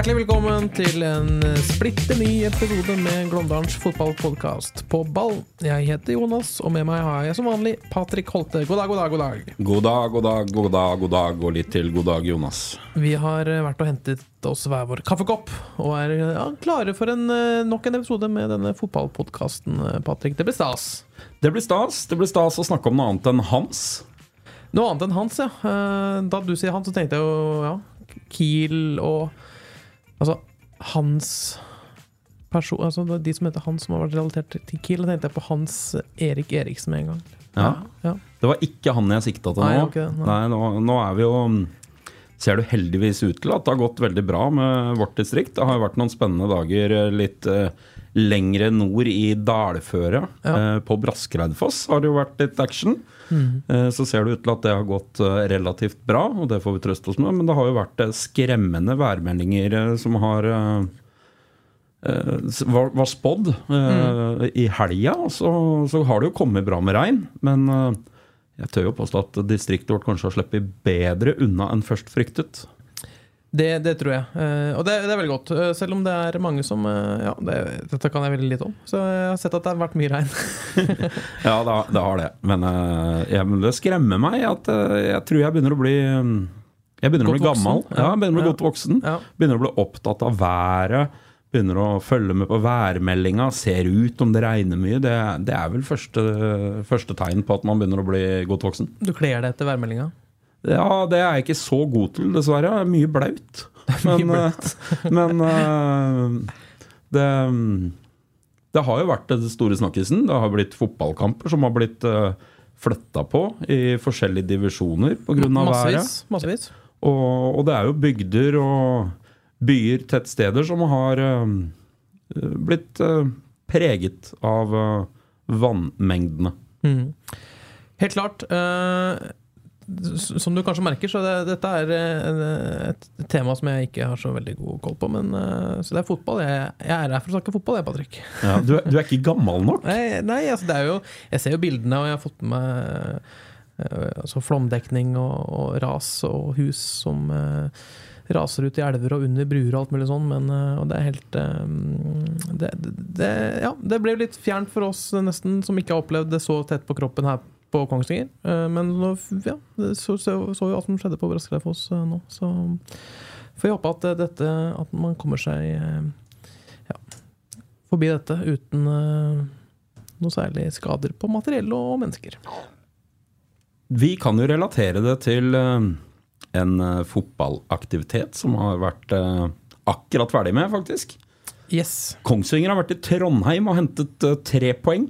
Hjertelig velkommen til en splitter ny episode med Glåmdalens fotballpodkast på ball. Jeg heter Jonas, og med meg har jeg som vanlig Patrick Holte. God dag, god dag, god dag. God dag, god dag, god dag, god dag, og litt til god dag, Jonas. Vi har eh, vært og hentet oss hver vår kaffekopp, og er ja, klare for en, eh, nok en episode med denne fotballpodkasten, eh, Patrick. Det blir stas. Det blir stas. Det blir stas å snakke om noe annet enn Hans. Noe annet enn Hans, ja. Eh, Da du sier Hans, så tenkte jeg jo ja, Kiel og Altså, Hans person, altså De som heter Hans, som har vært relatert til Kiel. Da tenkte jeg på Hans Erik Eriksen med en gang. Ja. ja. Det var ikke han jeg sikta til Nei, nå. nei. Nei, nå, nå er vi jo Ser det heldigvis ut til at det har gått veldig bra med vårt distrikt. Det har jo vært noen spennende dager eh, litt uh, lengre nord i dalføret. Ja. Uh, på Braskereidfoss har det jo vært litt action. Mm. Eh, så ser det ut til at det har gått eh, relativt bra, og det får vi trøste oss med. Men det har jo vært eh, skremmende værmeldinger som har var, var spådd mm. i helga. Så, så har det jo kommet bra med regn. Men jeg tør jo påstå at distriktet vårt kanskje har sluppet bedre unna enn først fryktet. Det, det tror jeg. Eh, og det, det er veldig godt. Eh, selv om det er mange som eh, Ja, det, dette kan jeg veldig lite om. Så jeg har sett at det har vært mye regn. Ja, det, har- det har det. Men, jeg, men det skremmer meg at jeg tror jeg begynner å bli Jeg begynner å bli Godt voksen. gammel. Ja, jeg begynner å bli Ja. godt voksen. Ja. Begynner å bli opptatt av været. Begynner å følge med på værmeldinga. Ser ut om det regner mye. Det, det er vel første, første tegn på at man begynner å bli godt voksen. Du kler deg etter værmeldinga. Ja, det er jeg ikke så god til, dessverre. Det er Mye blaut. Men, eh, men eh, det Det har jo vært den store snakkisen. Det har blitt fotballkamper som har blitt uh, flytta på i forskjellige divisjoner pga. været. Massevis. Og, og det er jo bygder og byer, tettsteder, som har eh, blitt eh, preget av eh, vannmengdene. Mm. Helt klart. eh, s- som du kanskje merker, så det, dette er eh, et tema som jeg ikke har så veldig god koll på. Men, eh, så det er fotball. Jeg, jeg er her for å snakke fotball, jeg, Patrick. Ja, du, er- du er ikke gammel nok? Nei, nei altså det er jo Jeg ser jo bildene, og jeg har fått med meg eh, altså flomdekning og, og ras og hus som eh, raser ut i elver og under bruer og alt mulig sånn, men og det er helt eh, det, det, Ja, det ble litt fjernt for oss nesten, som ikke har opplevd det så tett på kroppen her på Kongsvinger. Eh, men nå, ja, så, så, så jo alt som skjedde på Braskereidfoss eh, nå, så får vi håpe at eh, dette At man kommer seg ja, forbi dette uten noe særlig skader på materiell og mennesker. Vi kan jo relatere det til en fotballaktivitet som har vært akkurat ferdig med, faktisk. Yes. Kongsvinger har vært i Trondheim og hentet tre poeng.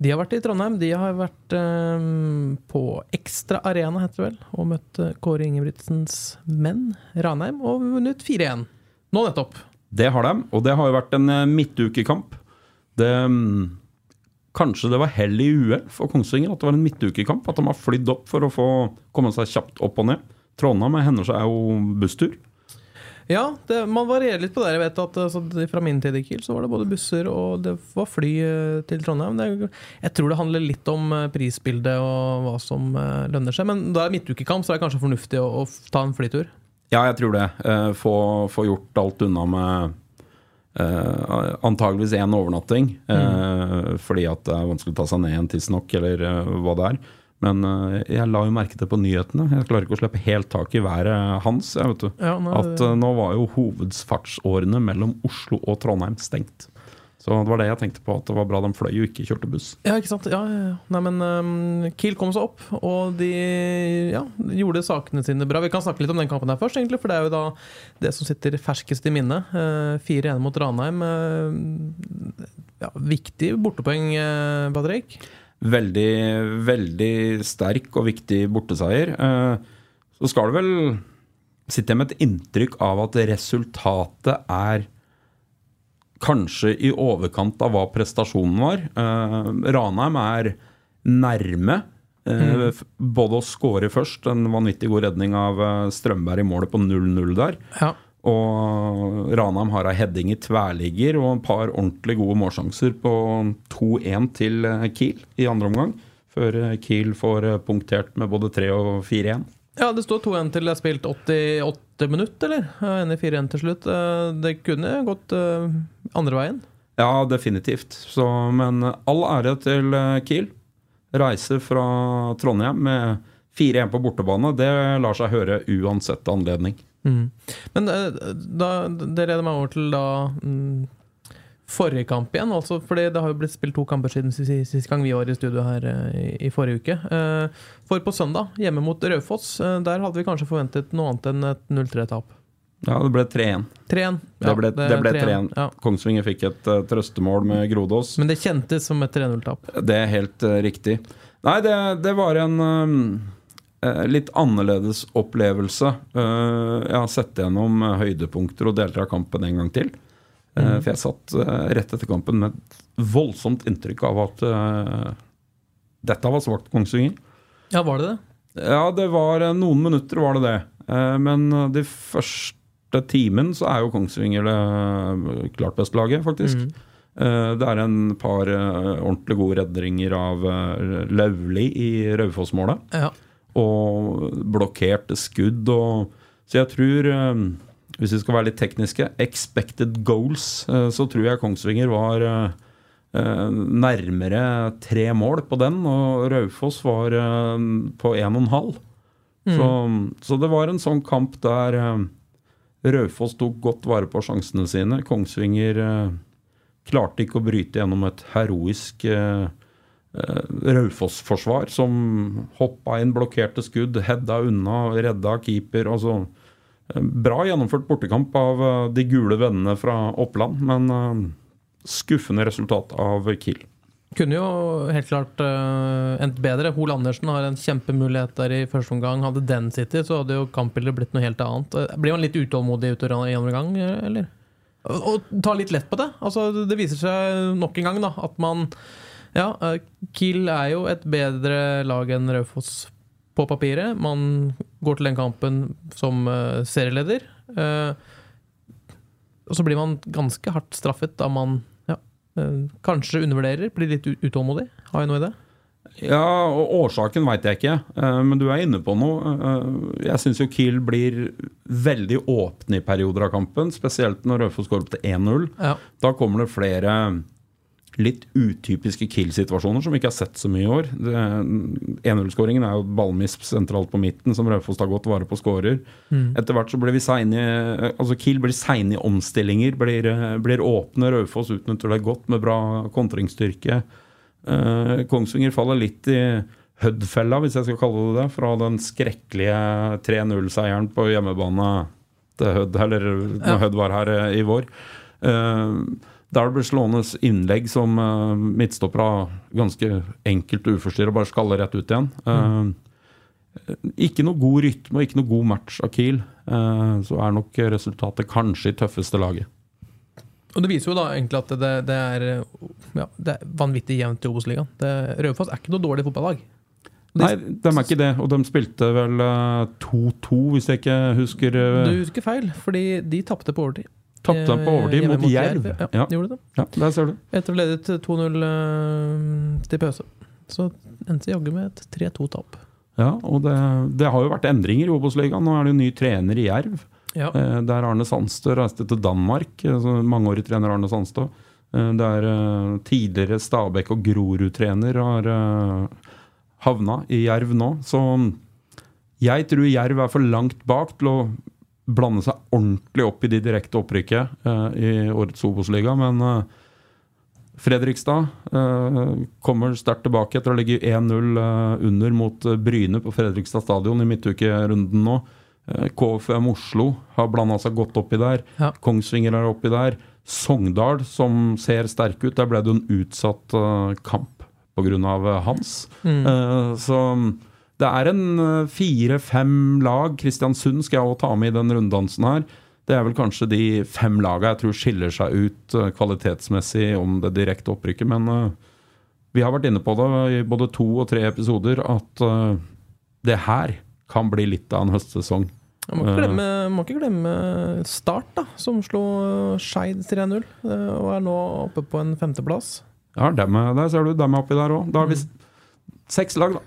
De har vært i Trondheim. De har vært um, på Ekstra Arena, heter det vel, og møtt eh, Kåre Ingebrigtsens menn, Ranheim, og vunnet 4-1. Nå nettopp. Det har de, og det har jo vært en eh, midtukekamp. Det, mm, kanskje det var hell i uhell for Kongsvinger at det var en midtukekamp. At de har flydd opp for å få komme seg kjapt opp og ned. Trondheim hender seg er jo busstur. Ja, det, man varierer litt på det. Jeg vet at altså, Fra min tid i Kiel så var det både busser og det var fly eh, til Trondheim. Det, jeg tror det handler litt om eh, prisbildet og hva som lønner seg. Men da er midtukekamp, så er det kanskje fornuftig å, å ta en flytur. Ja, jeg tror det. Få, få gjort alt unna med Uh, antageligvis én overnatting. eh, Fordi at det er vanskelig å ta seg ned igjen tidsnok, eller uh, hva det er. Men eh, jeg la jo merke til på nyhetene. Jeg klarer ikke å slippe helt tak i været hans. Jeg vet du. Ja, nei, At uh, nå var jo hovedfartsårene mellom Oslo og Trondheim stengt. Så det var det jeg tenkte på, at det var bra de fløy og ikke kjørte buss. Ja, ikke sant. Ja, ja. Nei, men um, Kiel kom seg opp, og de ja, gjorde sakene sine bra. Vi kan snakke litt om den kampen her først, egentlig, for det er jo da det som sitter ferskest i minnet. Uh, 4-1 mot Ranheim. Uh, ja, viktig bortepoeng, Patrick. Veldig, veldig sterk og viktig borteseier. Eh, så skal det vel sitte med et inntrykk av at resultatet er kanskje i overkant av hva prestasjonen var. Eh, Ranheim er nærme. Mm. Både å skåre først, en vanvittig god redning av eh, Strømberg i målet på 0-0 der. Ja. Og Ranheim har ei heading i tverrligger og et par ordentlig gode målsjanser på 2-1 til eh, Kiel i andre omgang. Før eh, Kiel får eh, punktert med både 3 og 4-1. Ja, det står 2-1 til det er spilt 88 minutter, eller? Jeg er enig i 4-1 til slutt. Det kunne gått andre veien. Ja, definitivt. Så, men all ære til Kiel. Reise fra Trondheim med 4-1 på bortebane, det lar seg høre uansett anledning. Men eh, da, det leder meg over til da mm, forrige kamp igjen. Altså, fordi det har jo blitt spilt to kamper siden sist, gang vi var i studio her eh, i, i forrige uke. Eh, For på søndag, hjemme mot Raufoss, der hadde vi kanskje forventet noe annet enn et 0-3-tap. Ja, det ble 3-1. 3-1. Det ble, det ble 3-1, 3-1. Ja. Kongsvinger fikk et uh, trøstemål med Grodås. Men det kjentes som et 3-0-tap. Det er helt uh, riktig. Nei, det, det var en eh, litt annerledes opplevelse. Eh, jeg har sett gjennom eh, høydepunkter og deler av kampen en gang til. Mm. For jeg satt eh, rett etter kampen med et voldsomt inntrykk av at eh, dette var svakt Kongsvinger. Ja, var det det? Ja, det var eh, noen minutter var det det. Eh, Men eh, de første timen så er jo Kongsvinger det eh, klart beste laget, faktisk. Mm. Det er en par eh, ordentlig gode redninger av eh, Lauvli i Raufoss-målet. Ja. Og blokkerte skudd og Så jeg tror, eh, hvis vi skal være litt tekniske, expected goals, eh, så tror jeg Kongsvinger var eh, nærmere tre mål på den, og Raufoss var på en og en halv. Så, så det var en sånn kamp der Raufoss tok godt vare på sjansene sine. Kongsvinger klarte ikke å bryte gjennom et heroisk eh, Raufoss-forsvar som hoppa inn, blokkerte skudd, hedda unna, redda keeper. Altså, eh, bra gjennomført bortekamp av eh, de gule vennene fra Oppland, men eh, skuffende resultat av Kiel. Kunne jo helt klart uh, endt bedre. Hol Andersen har en kjempemulighet der i første omgang. Hadde den sittet, så hadde jo kampbildet blitt noe helt annet. Eh, Blir man litt utålmodig utover i andre gang, eh, eller? Og, og ta litt lett på det. Altså, det viser seg nok en gang da, at man Ja, eh, Kiel er jo et bedre lag enn Raufoss på papiret. Man går til den kampen som eh, serieleder. eh, og så blir man ganske hardt straffet da man ja, kanskje undervurderer, blir litt utålmodig. Har jeg noe i det? Ja, og årsaken veit jeg ikke, men du er inne på noe. Jeg syns jo Kiel blir veldig åpne i perioder av kampen, spesielt når Raufoss går opp til 1-0. Ja. Da kommer det flere litt utypiske Kiel-situasjoner som vi ikke har sett så mye i år. 1-0-skåringen er jo ballmisp sentralt på midten, som Raufoss tar godt vare på skårer. Etter hvert så blir vi seine Altså Kiel blir seine i omstillinger, blir, blir åpne. Raufoss utnytter det godt med bra kontringsstyrke. Eh, Kongsvinger faller litt i Hødd-fella, hvis jeg skal kalle det det, fra den skrekkelige 3-0-seieren på hjemmebane til Hødd, eller når Ja. Hødd var her eh, i vår. Eh, der det slående innlegg som uh, midtstoppere ganske enkelt og uforstyrra bare skaller rett ut igjen. Eh, ikke noe god rytme og ikke noe god match av Kiel. Uh, så er nok resultatet kanskje i tøffeste laget. Og det viser jo da egentlig at det, det, er, ja, det er vanvittig jevnt i Obos-ligaen. Raufoss er ikke noe dårlig fotballag. De- Nei, de er ikke det. Og de spilte vel eh, 2-2, hvis jeg ikke husker Du husker feil, fordi de tapte på overtid. Tapte dem på overtid mot, mot Jerv. Ja, Ja. de gjorde det. Ja, der ser du. Etter å ha ledet 2-0 eh, til pause. Så endte jaggu med et 3-2-tap. Ja, og det, det har jo vært endringer i Obos-ligaen. Nå er det jo ny trener i Jerv. Ja. Eh, Der Arne Sandstø reiste til Danmark. Mangeårig trener Arne Sandstø. Eh, Der eh, tidligere Stabæk og Grorud-trener har eh, havna i Jerv nå. Så jeg tror Jerv er for langt bak til å blande seg ordentlig opp i de direkte opprykket eh, i årets Obos-liga. Men eh, Fredrikstad eh, kommer sterkt tilbake etter å ligge 1-0 eh, under mot eh, Bryne på Fredrikstad stadion i midtukerunden nå. Eh, KFM Oslo har blanda seg godt oppi der. Ja. Kongsvinger er oppi der. Sogndal, som ser sterke ut, der ble det en utsatt kamp pga. Hans. Eh, så det er en eh, fire-fem lag. Kristiansund skal jeg også ta med i den runddansen her. Det er vel kanskje de fem laga jeg tror skiller seg ut eh, kvalitetsmessig om det direkte opprykket. Men uh, vi har vært inne på det i både to og tre episoder at uh, det her kan bli litt av en høstsesong. Man må ikke glemme, må ikke glemme Start, da, som slo Skeid 3-0. eh, Og er nå oppe på en femteplass. Ja, dem, er- der ser du dem er oppi der òg. Da har vi seks lag, da.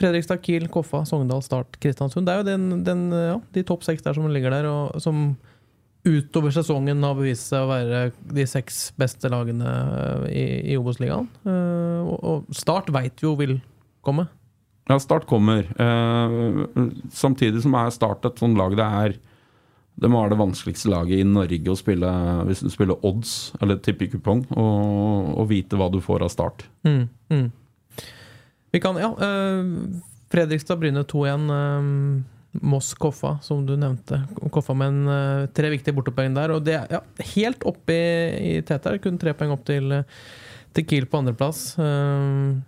Fredrikstad, Kiel, Koffa, Sogndal, Start, Kristiansund. Det er jo den, den, ja, de topp seks der som ligger der, og som utover sesongen har bevist seg å være de seks beste lagene eh, i, i Obos-ligaen. Eh, og, og Start veit vi jo vil komme. Ja, Start kommer. Eh, samtidig som er Start et sånt lag det er Det må være det vanskeligste laget i Norge å spille hvis du spiller odds eller tippekupong, og, og vite hva du får av Start. Mm, mm. Vi kan, ja eh, Fredrikstad Bryne 2-1. eh, Moss Koffa, som du nevnte. Koffa med en, eh, tre viktige bortepoeng der. Og det er ja, helt oppe i, i tet. Kun tre poeng opp til, til Kiel på andreplass. Uh,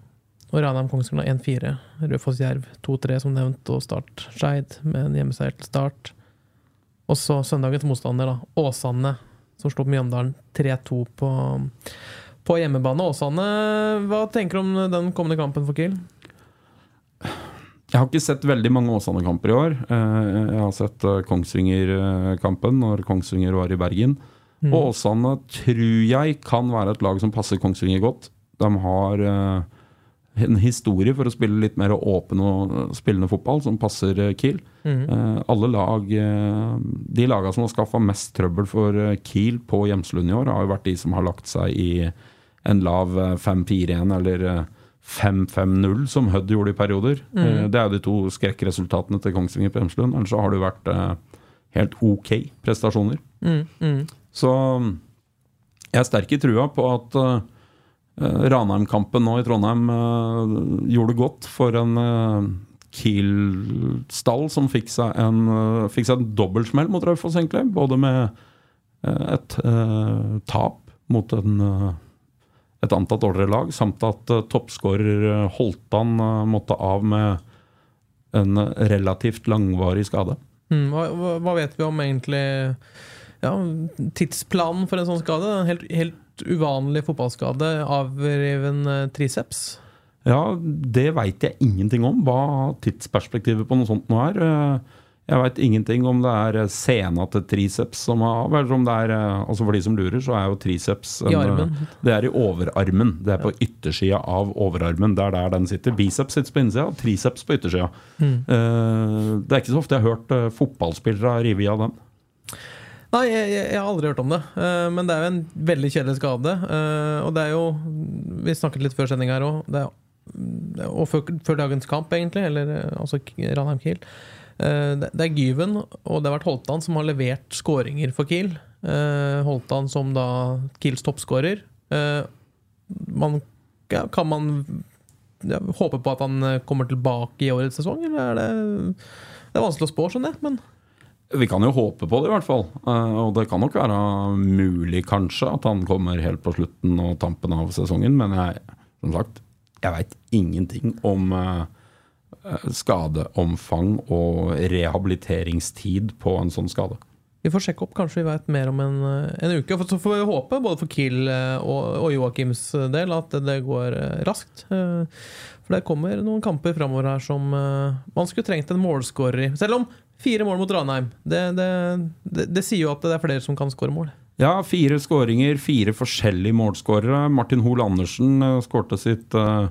og Ranheim Kongsvinger 1-4. Raufoss Jerv 2-3, som nevnt. Og Start Skeid med en hjemmeseier til start. Og så søndagens motstander, da. Åsane, som slo Mjøndalen 3-2 på på hjemmebane. Åsane, hva tenker du om den kommende kampen for Kiel? Jeg har ikke sett veldig mange Åsane-kamper i år. Eh, Jeg har sett eh, Kongsvinger-kampen når Kongsvinger var i Bergen. Mm. Og Åsane tror jeg kan være et lag som passer Kongsvinger godt. De har eh, en historie for å spille litt mer åpen og spillende fotball, som passer eh, Kiel. Mm. Eh, alle lag eh, De lagene som har skaffa mest trøbbel for eh, Kiel på Hjemslund i år, har jo vært de som har lagt seg i en lav eh, 5-4-1 eller eh, 5-5-0, som Hødd gjorde i perioder. Eh, Det er jo de to skrekkresultatene til Kongsvinger på Hjemslund. Ellers så har det jo vært helt ok prestasjoner. Mm, mm. Så jeg er sterk i trua på at Ranheim-kampen nå i Trondheim eh, gjorde godt for en uh, Kiel-stall som fikk seg en, fikk seg en dobbeltsmell mot Raufoss, egentlig. Både med eh, et eh, tap mot en, eh, et antatt dårligere lag, samt at uh, toppskårer eh, Holtan eh, måtte av med en eh, relativt langvarig skade. Mm. Hva, hva vet vi om egentlig ja, tidsplanen for en sånn skade? Helt, helt, uvanlig fotballskade. Avreven eh, triceps. Ja, det veit jeg ingenting om, hva tidsperspektivet på noe sånt nå er. Eh, Jeg veit ingenting om det er sena til triceps som av, eller om det er eh, Altså for de som lurer, så er jo triceps I en, armen. eh, Det er i overarmen. Det er på yttersida av overarmen. Det er der den sitter. Biceps sitter på innsida, triceps på yttersida. Mm. Eh, Det er ikke så ofte jeg har hørt eh, fotballspillere rive av den. Nei, jeg, jeg, har aldri hørt om det. Eh, men det er jo en veldig kjedelig skade. Eh, og det er jo Vi snakket litt før sending her òg. Og før, før dagens kamp, egentlig. Eller eh, altså Ranheim Kiel. Det, det er Gyven og det har vært Holtan som har levert skåringer for Kiel. Holtan som da Kiels toppskårer. Man, ja, kan man ja, håpe på at han kommer tilbake i årets sesong, eller er det Det er vanskelig å spå, skjønner jeg. Men Vi kan jo håpe på det, i hvert fall. Eh, Og det kan nok være mulig, kanskje, at han kommer helt på slutten og tampen av sesongen. Men jeg, som sagt, jeg veit ingenting om eh, eh, skadeomfang og rehabiliteringstid på en sånn skade. Vi får sjekke opp, kanskje vi vet mer om en, en uke. Så får vi håpe, både for Kiel og, og Joakims del, at det går raskt. For det kommer noen kamper framover her som man skulle trengt en målskårer i. Selv om fire mål mot Ranheim, det, det, det, det sier jo at det er flere som kan skåre mål. Ja, fire skåringer, fire forskjellige målskårere. Martin Hoel Andersen uh, skårte sitt uh,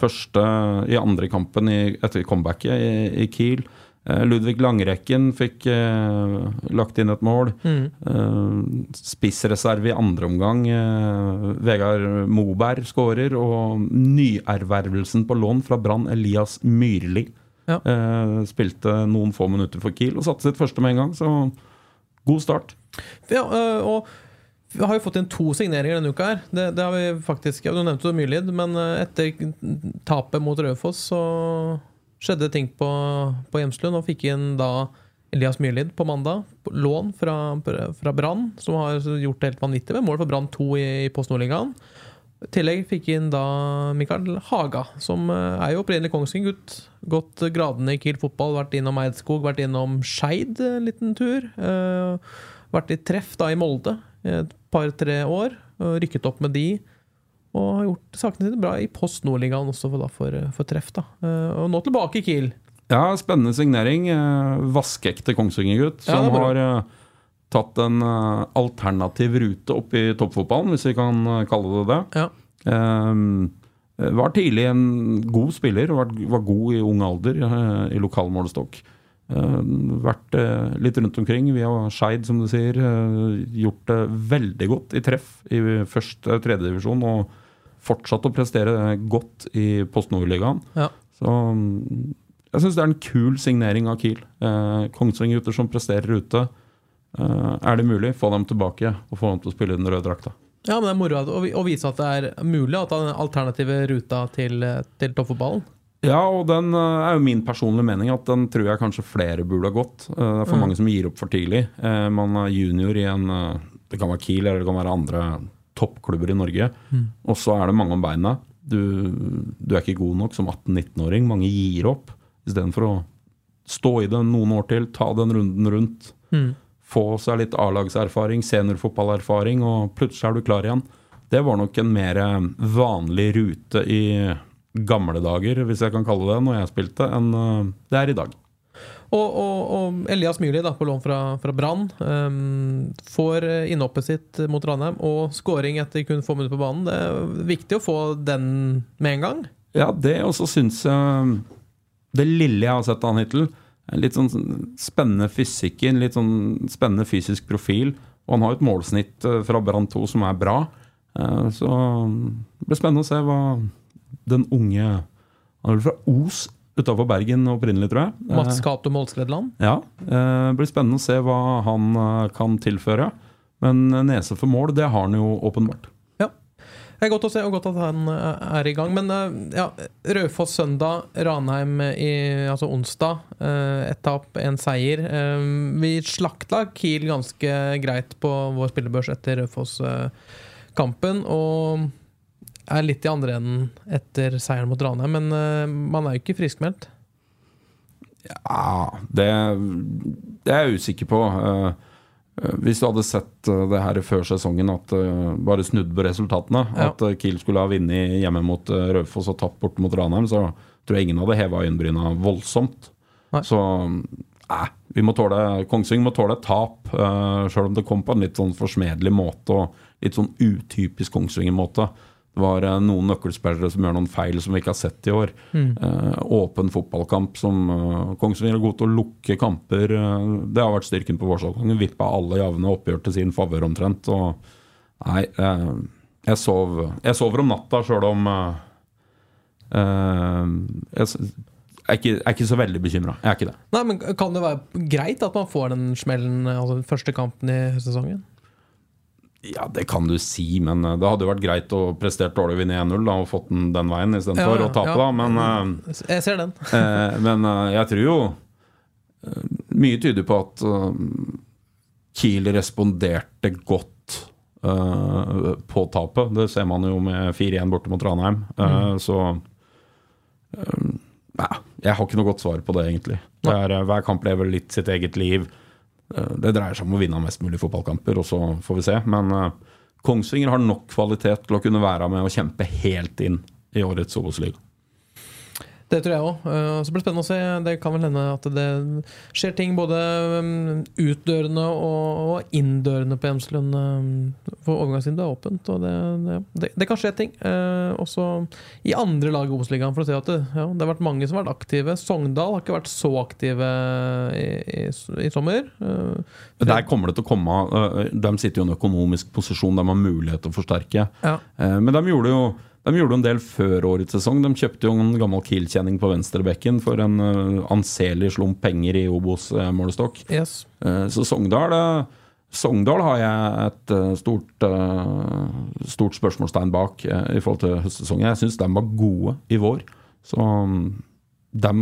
første i andre kampen i, etter comebacket i, i Kiel. Uh, Ludvig Langrekken fikk uh, lagt inn et mål. Eh, spissreserve i andre omgang. eh, Vegard Moberg skårer. Og nyervervelsen på lån fra Brann, Elias Myrli, Ja. eh, spilte noen få minutter for Kiel og satte sitt første med en gang. Så god start. Ja, øh, og vi har jo fått inn to signeringer denne uka. her Det, det har vi faktisk, ja, Du nevnte jo Myrlid, men øh, etter tapet mot Raufoss så skjedde ting på, på Hjemslund. Og fikk inn da Elias Myrlid på mandag. Lån fra, fra Brann, som har gjort det helt vanvittig med mål for Brann 2 i, i Post Nordligaen. I tillegg fikk inn da Mikael Haga, som eh, er jo opprinnelig Kongsvinger-gutt. Gått gradene i Kiel fotball, vært innom Eidskog, vært innom Skeid en liten tur. Eh, vært i treff da i Molde et par-tre år. Rykket opp med de. Og har gjort sakene sine bra i Post Nordligaen også for, da, for, for treff. da. Eh, Og nå tilbake i Kiel. Ja, spennende signering. Eh, Vaskeekte Kongsvinger-gutt Ja, som er har eh, tatt en eh, alternativ rute opp i toppfotballen, hvis vi kan eh, kalle det det. Ja. Ehm, var tidlig en god spiller, var, var god i ung alder eh, i lokal målestokk. Ehm, vært eh, litt rundt omkring via Skeid, som du sier. eh, gjort det veldig godt i treff i første tredjedivisjon tredje divisjon, og fortsatt å prestere godt i Post Nord-ligaen. Ja. Så mm, jeg syns det er en kul signering av Kiel. Eh, Kongsvinger-gutter som presterer ute. Eh, er det mulig, få dem tilbake og få dem til å spille i den røde drakta. Ja, men det er moro å vise at det er mulig å ta den alternative ruta til, til toppfotballen. Ja, og den eh, er jo min personlige mening at den tror jeg kanskje flere burde ha gått. Eh, Det er for Mm. mange som gir opp for tidlig. Man er junior i en Det kan være Kiel eller det kan være andre toppklubber i Norge. Mm. Og så er det mange om beina. Du, du er ikke god nok som 18-19-åring. Mange gir opp istedenfor å stå i det noen år til, ta den runden rundt. Mm. Få seg litt A-lagserfaring, seniorfotballerfaring, og plutselig er du klar igjen. Det var nok en mer eh, vanlig rute i gamle dager, hvis jeg kan kalle det når jeg spilte, enn eh, det er i dag. Og, og, og Elias Myrli, da, på lån fra, fra Brann, um, får innhoppet sitt mot Ranheim og scoring etter kun få minutter på banen. Det er viktig å få den med en gang. Ja, det også syns jeg Det lille jeg har sett av han hittil, litt sånn spennende fysikken, litt sånn spennende fysisk profil. Og han har et målsnitt eh, fra Brann 2 som er bra. Eh, Så det blir spennende å se hva den unge Han er vel fra Os utafor Bergen opprinnelig, tror jeg. Mats Eh, Cato Målskredland. Ja, det blir spennende å se hva han kan tilføre. Men nese for mål, det har han jo åpenbart. Det er godt å se, og godt at han eh, er i gang. Men eh, ja, Raufoss søndag, Ranheim i, altså onsdag. eh, Ett tap, én seier. Eh, Vi slakta Kiel ganske greit på vår spillebørs etter Raufoss-kampen. Og er litt i andre enden etter seieren mot Ranheim, men eh, man er jo ikke friskmeldt. Ja, det, det er jeg usikker på. Eh, eh, Hvis du hadde sett eh, det her før sesongen, at eh, bare snudd på resultatene, Ja. at eh, Kiel skulle ha vunnet hjemme mot eh, Raufoss og tapt borte mot Ranheim, så tror jeg ingen hadde heva øyenbryna voldsomt. Nei. Så eh, vi må tåle Kongsvinger må tåle et tap, uh, sjøl om det kom på en litt sånn forsmedelig måte og litt sånn utypisk Kongsvinger-måte. Det var noen nøkkelspillere som gjør noen feil som vi ikke har sett i år. Eh, åpen fotballkamp som uh, Kongsvinger er god til å lukke kamper. eh, det har vært styrken på vårsesongen. Vippa alle javne oppgjør til sin favør omtrent. Og nei, eh, jeg, sov, jeg sover om natta sjøl om jeg, jeg er ikke, jeg er ikke så veldig bekymra. Kan det være greit at man får den smellen, altså første kampen i høstsesongen? Ja, det kan du si, men eh, det hadde jo vært greit å prestere dårlig og vinne 1-0 og fått den den veien istedenfor Ja, å tape, ja. da. Men eh, Jeg ser den. Eh, men jeg tror jo Mye tyder på at Kiel responderte godt på tapet. Det ser man jo med 4-1 borte mot Ranheim. Mm. Så Nei, jeg har ikke noe godt svar på det, egentlig. Det er, hver kamp lever litt sitt eget liv. Eh, Det dreier seg om å vinne mest mulig fotballkamper, og så får vi se. Men eh, Kongsvinger har nok kvalitet til å kunne være med og kjempe helt inn i årets Obos-liga. Det tror jeg òg. Så blir det spennende å se. Det kan vel hende at det skjer ting både um, utdørende og, inndørende på Hjemslund. um, For overgangsvinduet er åpent, og det, det, det, kan skje ting. Eh, Også i andre lag i Obos-ligaen, for å se at det, ja, det har vært mange som har vært aktive. Sogndal har ikke vært så aktive i, i, i sommer. Eh, Der kommer det til å komme De sitter jo i en økonomisk posisjon der de har mulighet til å forsterke. Ja. Eh, Men de gjorde jo de gjorde en del før årets sesong. De kjøpte jo en gammel Kiel-kjenning på venstrebekken for en øh, anselig slump penger i Obos-målestokk. Yes. Eh, Så Sogndal eh, Sogndal har jeg et eh, stort, eh, stort spørsmålstegn bak eh, i forhold til høstsesongen. Jeg syns de var gode i vår. Så mm, de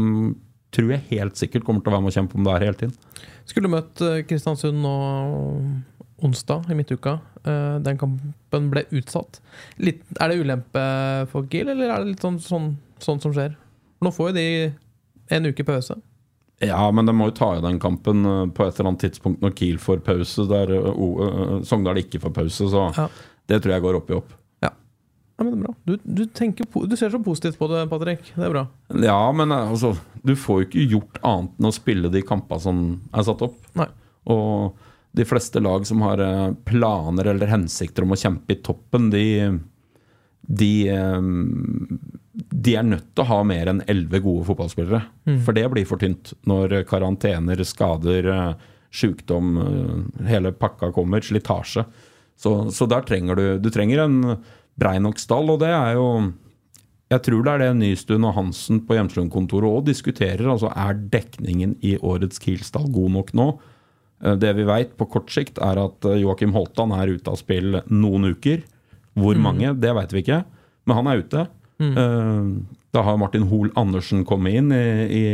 tror jeg helt sikkert kommer til å være med å kjempe om det her hele tiden. Skulle møtt eh, Kristiansund nå onsdag i midtuka. Eh, den kampen ble utsatt. Litt, er det ulempe for Kiel, eller er det litt sånn, sånn, sånn som skjer? Nå får jo de en uke pause. Ja, men de må jo ta i den kampen eh, på et eller annet tidspunkt når Kiel får pause, der eh, Sogndal ikke får pause. Så Ja. det tror jeg går opp i opp. Ja, men det er bra. Du, du, tenker, du ser så positivt på det, Patrick. Det er bra. Ja, men altså, du får jo ikke gjort annet enn å spille de kampene som er satt opp. Nei. Og de fleste lag som har eh, planer eller hensikter om å kjempe i toppen, de de, eh, de er nødt til å ha mer enn elleve gode fotballspillere. For det blir for tynt når karantener, skader, eh, sjukdom, hele pakka kommer, slitasje. Så, så der trenger du Du trenger en brei nok stall, og det er jo jeg tror det er det Nystuen og Hansen på Hjemslund-kontoret òg diskuterer. altså Er dekningen i årets Kiel-stall god nok nå? Eh, Det vi veit på kort sikt, er at eh, Joakim Holtan er ute av spill noen uker. Hvor mange, det veit vi ikke, men han er ute. Mm. Da har Martin Hoel Andersen kommet inn i, i,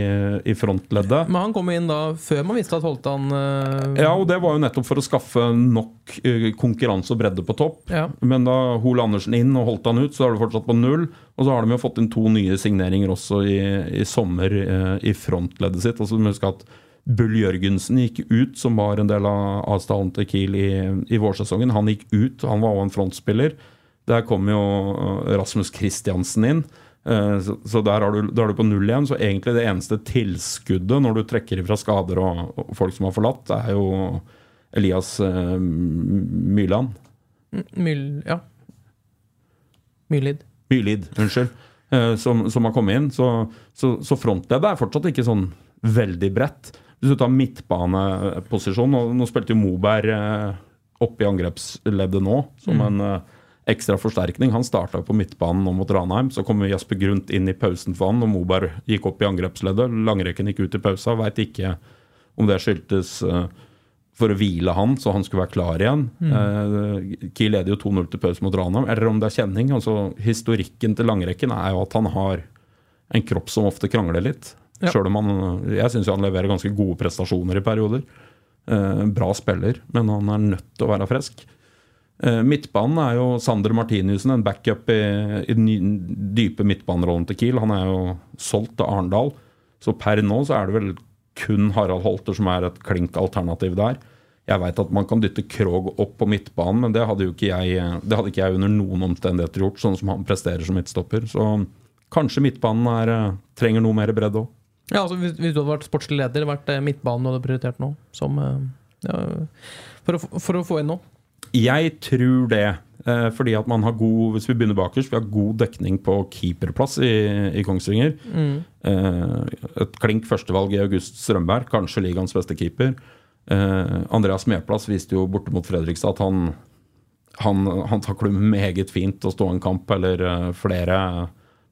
i frontleddet. Men han kom inn da før man visste at Holtan uh... Ja, og det var jo nettopp for å skaffe nok eh, konkurranse og bredde på topp. Ja. Men da Hoel Andersen inn og Holtan ut, så er du fortsatt på null. Og så har de jo fått inn to nye signeringer også i, i sommer eh, i frontleddet sitt. Altså, du må huske at Bull Jørgensen gikk ut, som var en del av avstanden til Kiel i, i vårsesongen. Han gikk ut, han var også en frontspiller. Der kom jo eh, Rasmus Kristiansen inn. Eh, Så, der, er, du, der er du på null igjen. Så egentlig det eneste tilskuddet når du trekker ifra skader og, og folk som har forlatt, det er jo Elias eh, Myrland. Myl... Ja. Myrlid. Myrlid, unnskyld. eh, Som, som har kommet inn. Så, så, så frontleddet er fortsatt ikke sånn veldig bredt. Hvis du tar midtbaneposisjon og Nå spilte jo Moberg eh, oppe i angrepsleddet nå som en eh, ekstra forsterkning. Han starta på midtbanen nå mot Ranheim. Så kom Jasper Grundt inn i pausen for han, og Moberg gikk opp i angrepsleddet. Langrekken gikk ut i pausa. Veit ikke om det skyldtes eh, for å hvile han, så han skulle være klar igjen. Eh, Kiel leder jo 2-0 til pause mot Ranheim. Eller om det er kjenning. altså Historikken til langrekken er jo at han har en kropp som ofte krangler litt. Ja. Selv om han Jeg syns han leverer ganske gode prestasjoner i perioder. Eh, bra spiller, men han er nødt til å være frisk. Eh, midtbanen er jo Sander Martinussen, en backup i, i den dype midtbanerollen til Kiel. Han er jo solgt til Arendal, så per nå så er det vel kun Harald Holter som er et klink alternativ der. Jeg veit at man kan dytte Krog opp på midtbanen, men det hadde jo ikke jeg Det hadde ikke jeg under noen omstendigheter gjort, sånn som han presterer som midtstopper. Så kanskje midtbanen er, eh, trenger noe mer bredde òg. Ja, altså hvis, hvis du hadde vært sportslig leder, vært eh, midtbanen du hadde prioritert nå, som eh, ja, for, å, for å få inn nå. Jeg tror det. Eh, fordi at man har god Hvis vi begynner bakerst, vi har god dekning på keeperplass i, i Kongsvinger. Mm. et klink førstevalg i August Strømberg, kanskje ligaens beste keeper. Andreas Medplass viste jo borte mot Fredrikstad at han, han, han takler meget fint å stå en kamp, eller flere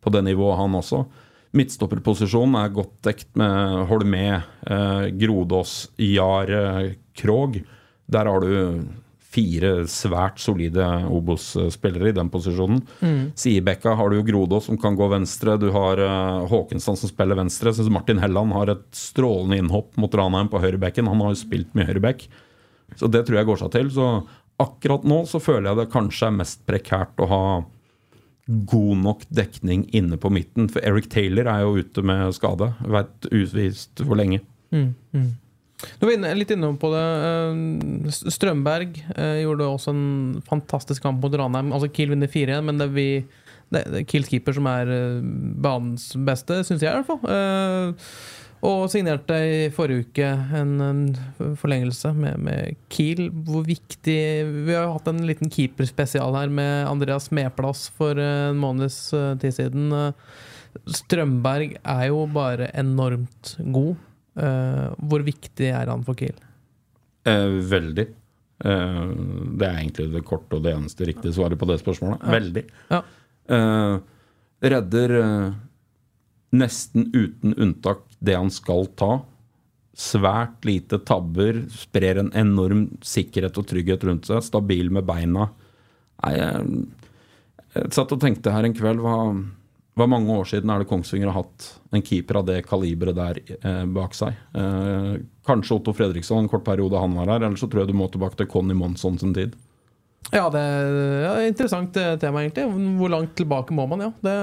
på det nivået, han også. Midtstopperposisjonen er godt dekt med Holmé, eh, Grodås, Jar, eh, Krog. Der har du fire svært solide Obos-spillere i den posisjonen. Sidebekka har du Grodås som kan gå venstre. Du har uh, Håkensson som spiller venstre. Jeg syns Martin Helland har et strålende innhopp mot Ranheim på høyrebekken. Han har jo spilt mye høyrebekk. Så det tror jeg går seg til. Så akkurat nå så føler jeg det kanskje er mest prekært å ha god nok dekning inne på midten. For Eric Taylor er jo ute med skade. Veit utvist hvor lenge. Du var inne, litt innom på det. eh, Strømberg eh, gjorde også en fantastisk kamp mot Ranheim. Altså Kiel vinner 4-1, men det er vi det er Kiels keeper som er eh, banens beste, syns jeg i hvert fall. Og signerte i forrige uke en, en forlengelse med, med Kiel. Hvor viktig Vi har jo hatt en liten keeperspesial her med Andreas Medplass for en måneds eh, tid siden. Eh, Strømberg er jo bare enormt god. Eh, hvor viktig er han for Kiel? Eh, veldig. Eh, det er egentlig det korte og det eneste riktige svaret på det spørsmålet. Veldig. Ja. Eh, redder nesten uten unntak det han skal ta. Svært lite tabber. Sprer en enorm sikkerhet og trygghet rundt seg. Stabil med beina. Jeg, jeg satt og tenkte her en kveld hva, hva mange år siden er det Kongsvinger har hatt en keeper av det kaliberet der eh, bak seg? Eh, kanskje Otto Fredriksson en kort periode han var her, eller så tror jeg du må tilbake til Conny Monsson sin tid. Ja, det er et interessant eh, tema, egentlig. Hvor langt tilbake må man, ja. Det,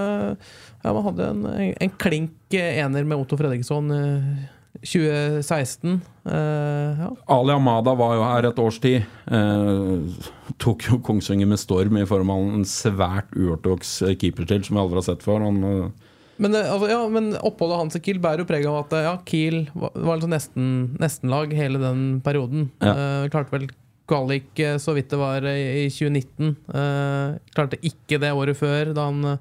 ja man hadde en, en klink ener med Otto Fredriksson eh, 2016. Eh, ja. Ali Amada var jo her et års tid. Eh, tok jo Kongsvinger med storm i form av en svært uortodoks keeperstil som jeg aldri har sett før. Han, eh, Men, eh, altså, ja, men oppholdet hans i Kiel bærer jo preg av at eh, ja, Kiel var, var liksom nesten nestenlag hele den perioden. Ja. Eh, klarte vel kvalik eh, så vidt det var eh, i 2019. Eh, klarte ikke det året før, da han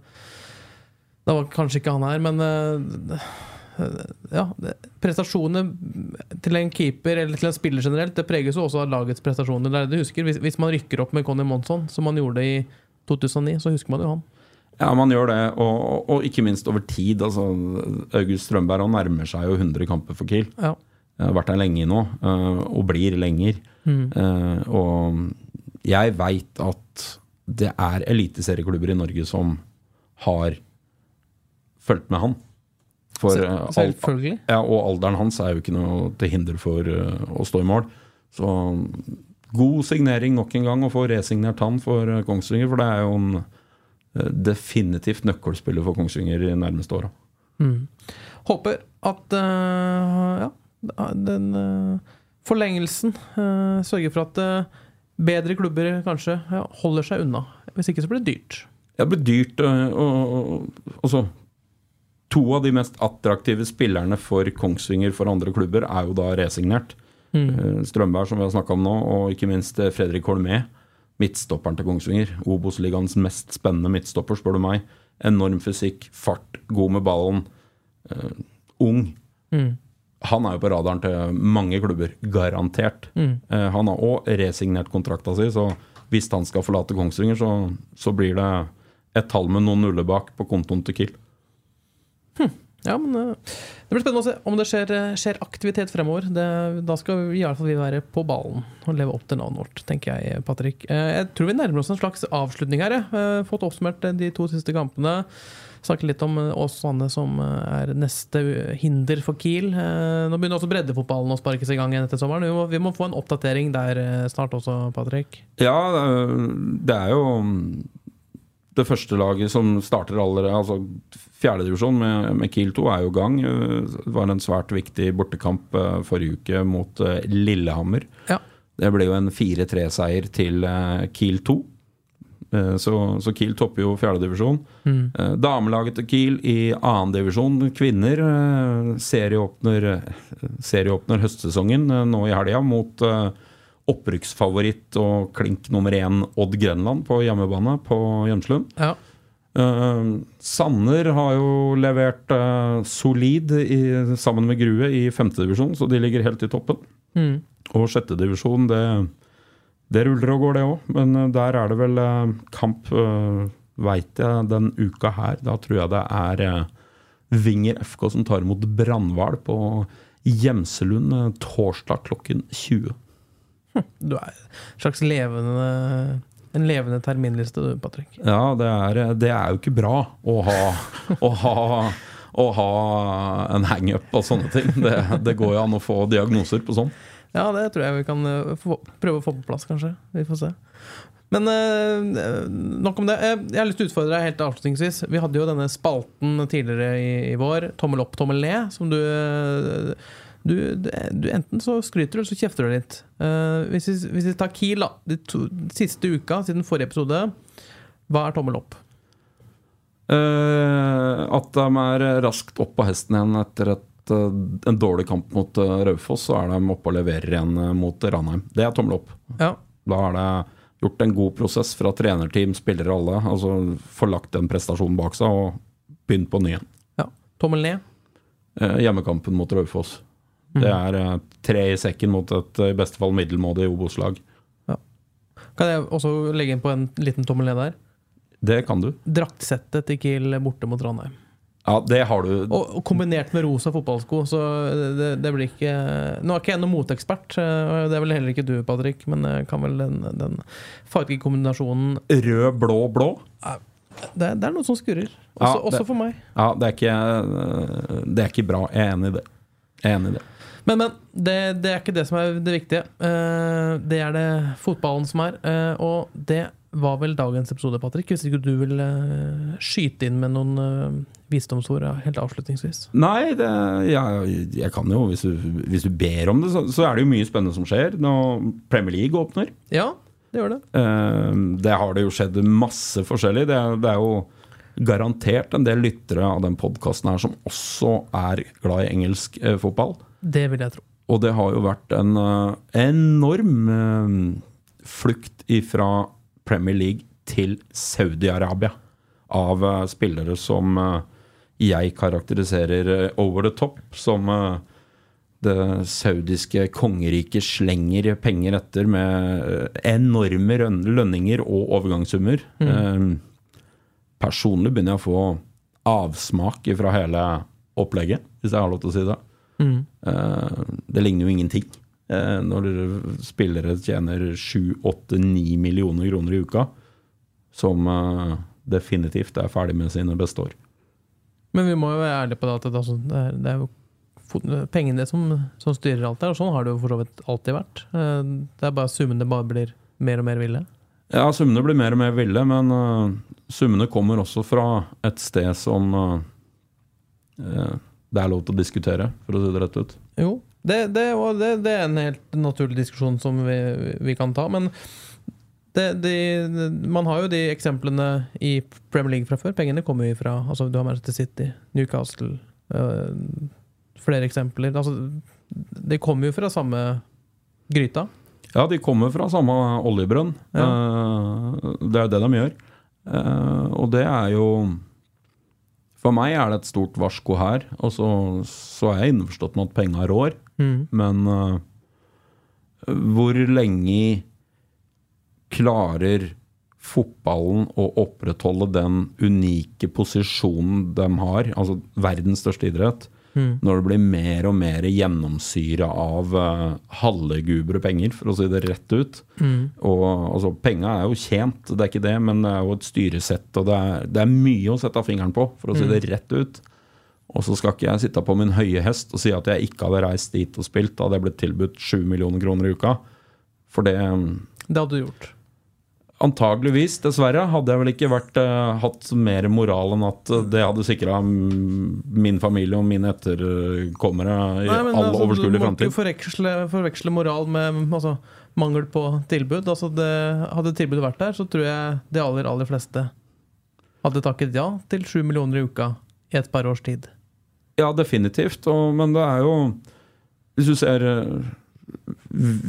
Da var kanskje ikke han her, men ja, prestasjonene til en keeper eller til en spiller generelt Det preges jo også av lagets prestasjoner. Det er det du husker. Hvis, hvis man rykker opp med Conny Monsson, som man gjorde i 2009, så husker man jo han. Ja, man gjør det, og, og, og ikke minst over tid. Altså, August Strømberg han nærmer seg jo 100 kamper for Kiel. Ja. Har vært der lenge nå, og blir lenger. Eh, og jeg veit at det er eliteserieklubber i Norge som har fulgt med han. For, Selvfølgelig. eh, al- Ja, og alderen hans er jo ikke noe til hinder for uh, å stå i mål. Så god signering nok en gang, å få resignert han for Kongsvinger. For det er jo en uh, definitivt nøkkelspiller for Kongsvinger i nærmeste åra. Håper at uh, ja, den forlengelsen eh, sørger for at eh, bedre klubber kanskje ja, holder seg unna. Hvis ikke så blir det dyrt. Ja, Det blir dyrt. altså, to av de mest attraktive spillerne for Kongsvinger for andre klubber er jo da resignert. Mm. Strømberg, som vi har snakka om nå, og ikke minst eh, Fredrik Holmé. Midtstopperen til Kongsvinger. Obos-ligaens mest spennende midtstopper, spør du meg. Enorm fysikk, fart, god med ballen. Uh, ung. Han er jo på radaren til mange klubber, garantert. Eh, han har òg resignert kontrakta si, så hvis han skal forlate Kongsvinger, så, så blir det et tall med noen nuller bak på kontoen til Kiel. Ja, men eh, Det blir spennende å se om det skjer, eh, skjer aktivitet fremover. Det, da skal vi, i alle fall være på ballen og leve opp til navnet vårt, tenker jeg, Patrick. Eh, Jeg tror vi nærmer oss en slags avslutning her. jeg. Fått oppsummert de to siste kampene. Snakke litt om Åsane som er neste hinder for Kiel. Nå begynner også breddefotballen å sparkes i gang igjen etter sommeren. Vi må, vi må få en oppdatering der snart også, Patrick. Ja, det er jo det første laget som starter allerede. Altså Fjerdedivisjon med, med Kiel 2 er jo gang. Det var en svært viktig bortekamp øh, forrige uke mot øh, Lillehammer. Ja. Det ble jo en 4-3-seier til Kiel 2. Eh, Så, så Kiel topper jo fjerdedivisjon. Mm. Damelaget til Kiel i annendivisjon, kvinner, eh, serieåpner, eh, serieåpner høstsesongen eh, nå i helga mot eh, opprykksfavoritt og klink nummer én Odd Grenland på hjemmebane på Gjemslund. Ja. Uh, Sanner har jo levert uh, solid i, sammen med Grue i femtedivisjon, så de ligger helt i toppen. Mm. Og sjettedivisjon, det, det ruller og går, det òg. Men uh, der er det vel kamp, uh, veit jeg, den uka her. Da tror jeg det er Vinger FK som tar imot Brannhval på Gjemselund torsdag klokken 20. Du er en slags levende en levende terminliste, du, Patrick. Ja, det er, det er jo ikke bra å ha, å ha, å ha en hangup og sånne ting. Det, det går jo an å få diagnoser på sånn. Ja, det tror jeg vi kan eh, få, prøve å få på plass, kanskje. Vi får se. Men eh, nok om det. Jeg har lyst til å utfordre deg helt avslutningsvis. Vi hadde jo denne spalten tidligere i, i vår, tommel opp, tommel ned, som du eh, du, du Enten så skryter du, eller så kjefter du litt. Uh, hvis, vi, hvis vi tar Kiel, da. De to, siste uka siden forrige episode, hva er tommel opp? Uh, at de er raskt opp på hesten igjen etter et, uh, en dårlig kamp mot uh, Raufoss, så er de oppe og leverer igjen mot Ranheim. Det er tommel opp. Ja. Da er det gjort en god prosess fra trenerteam, spillere alle. Altså Få lagt den prestasjonen bak seg og begynt på ny igjen. ja. Tommel ned. Hjemmekampen mot Raufoss. Det er eh, tre i sekken mot et eh, i beste fall middelmådig Obos-lag. Kan jeg også legge inn på en liten tommel ned der? Det kan du. Draktsettet til Kiel borte mot Trondheim. Ja, det har du. Og, kombinert med rosa fotballsko, så det, det blir ikke Nå er ikke jeg noen moteekspert, eh, det er vel heller ikke du, Patrick, men jeg kan vel den, den fargekombinasjonen Rød, blå, blå. Det, det er noe som skurrer. Også, Ja, det- også for meg. Ja, det er, ikke, det er ikke bra. Jeg er enig i det. Jeg er enig i det. Men, men. Det, det er ikke det som er det viktige. Eh, det er det fotballen som er. Eh, og det var vel dagens episode, Patrick. Hvis ikke du vil eh, skyte inn med noen visdomsord ja, helt avslutningsvis. Nei, det, jeg, jeg kan jo hvis du, hvis du ber om det, så, så er det jo mye spennende som skjer når Premier League åpner. Ja, det gjør det. Det har det jo skjedd masse forskjellig. Det, det er jo garantert en del lyttere av den podkasten her som også er glad i engelsk fotball. Det vil jeg tro. Og det har jo vært en eh, enorm eh, flukt fra Premier League til Saudi-Arabia av eh, spillere som jeg karakteriserer over the top, som det saudiske kongeriket slenger penger etter med enorme lønninger og overgangssummer. Mm. personlig begynner jeg å få avsmak fra hele opplegget, hvis jeg har lov til å si det. Eh, det ligner jo ingenting. Eh, når spillere tjener 7-8-9 millioner kroner i uka, som eh, definitivt er ferdig med sine beste år. Men vi må jo være ærlige på det at det, er, det er jo pengene som, som styrer alt der, og sånn har det jo for så vidt alltid vært. Det er bare summene bare blir mer og mer ville. Ja, summene blir mer og mer ville, men summene kommer også fra et sted som eh, eh, det er lov til å diskutere, for å si det rett ut. Jo, det, det, det, det er en helt naturlig diskusjon som vi, vi kan ta, men man har jo de eksemplene i Premier League fra før. Pengene kommer jo fra altså Du har Manchester City, Newcastle øh, Flere eksempler. Altså, de kommer jo fra samme gryta. Ja, de kommer fra samme oljebrønn. Ja. det er jo det de gjør. Eh, og det er jo For meg er det et stort varsko her. Og så, så er jeg innforstått med at penga rår, men uh, hvor lenge klarer fotballen å opprettholde den unike posisjonen de har, altså verdens største idrett, når det blir mer og mer gjennomsyra av uh, halvegubre penger, for å si det rett ut. Og altså, Penga er jo tjent, det er ikke det, men det er jo et styresett, og det er, det er mye å sette fingeren på, for å si det rett ut. Og så skal ikke jeg sitte på min høye hest og si at jeg ikke hadde reist dit og spilt. Da hadde jeg blitt tilbudt 7 millioner kroner i uka. For det Det hadde du gjort. Antageligvis, dessverre, hadde jeg vel ikke vært, uh, hatt mer moral enn at eh, det hadde sikra min familie og mine etterkommere i Nei, men all altså, overskuelig Du må ikke forveksle, forveksle moral med altså, mangel på tilbud. Altså, det, hadde tilbudet vært der, så tror jeg de aller, aller fleste hadde takket ja til 7 millioner i uka i et par års tid. Ja, definitivt. Og, men det er jo Hvis du ser eh,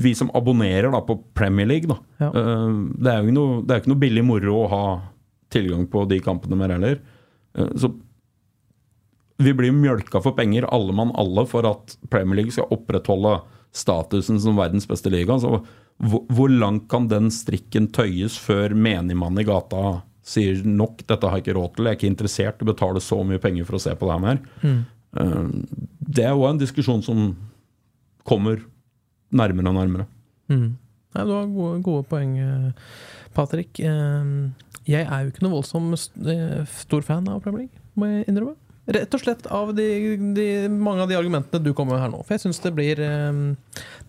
Vi som abonnerer da på Premier League, da. Ja. eh, Det er jo ikke noe, det ikke noe billig moro å ha tilgang på de kampene mer heller. Eh, Så vi blir mjølka for penger, alle mann alle, for at Premier League skal opprettholde statusen som verdens beste liga. Så hvor, hvor langt kan den strikken tøyes før menigmann i gata sier nok, dette har jeg ikke råd til, jeg er ikke interessert i å betale så mye penger for å se på det her mer. Mm. Det er jo en diskusjon som kommer nærmere og nærmere. Mm. Nei, du har gode, gode poeng, eh, Patrick. Eh, Jeg er jo ikke noe voldsom eh, stor fan av Premier League, må jeg innrømme. Rett og slett av de, de, mange av de argumentene du kommer med her nå. For jeg syns det, blir,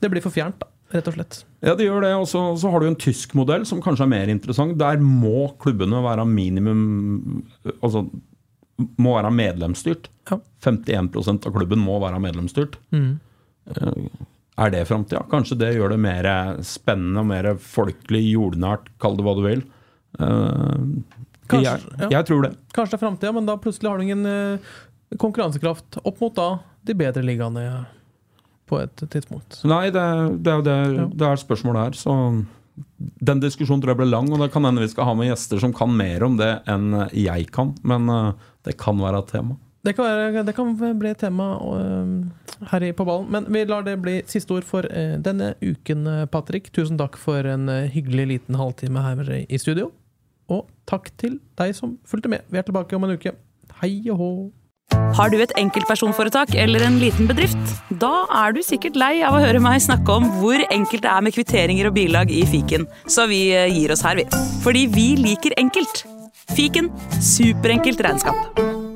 det blir for fjernt, da, rett og slett. Ja, det gjør det. Og så, så har du en tysk modell som kanskje er mer interessant. Der må klubbene være minimum Altså må være medlemsstyrt. Ja. 51% av klubben må være medlemsstyrt. Mm. Er det framtida? Kanskje det gjør det mer spennende og mer folkelig, jordnært, kall det hva du vil. Uh, Kanskje, jeg, ja. jeg tror det. Kanskje det er framtida, men da plutselig har du ingen uh, konkurransekraft opp mot da de bedre ligaene på et tidspunkt. Nei, det, det det, det er spørsmålet her. Så den diskusjonen tror jeg blir lang, og det kan hende vi skal ha med gjester som kan mer om det enn jeg kan. Men eh, det kan være et tema. Det kan, være, det kan bli et tema her På ballen, men vi lar det bli siste ord for eh, denne uken, eh, Patrick. Tusen takk for en eh, hyggelig liten halvtime her i studio. Og takk til deg som fulgte med. Vi er tilbake om en uke. Hei og hå! Har du et enkeltpersonforetak eller en liten bedrift? Da er du sikkert lei av å høre meg snakke om hvor enkelt det er med kvitteringer og bilag i fiken, så vi gir oss her, vi. Fordi vi liker enkelt. Fiken superenkelt regnskap.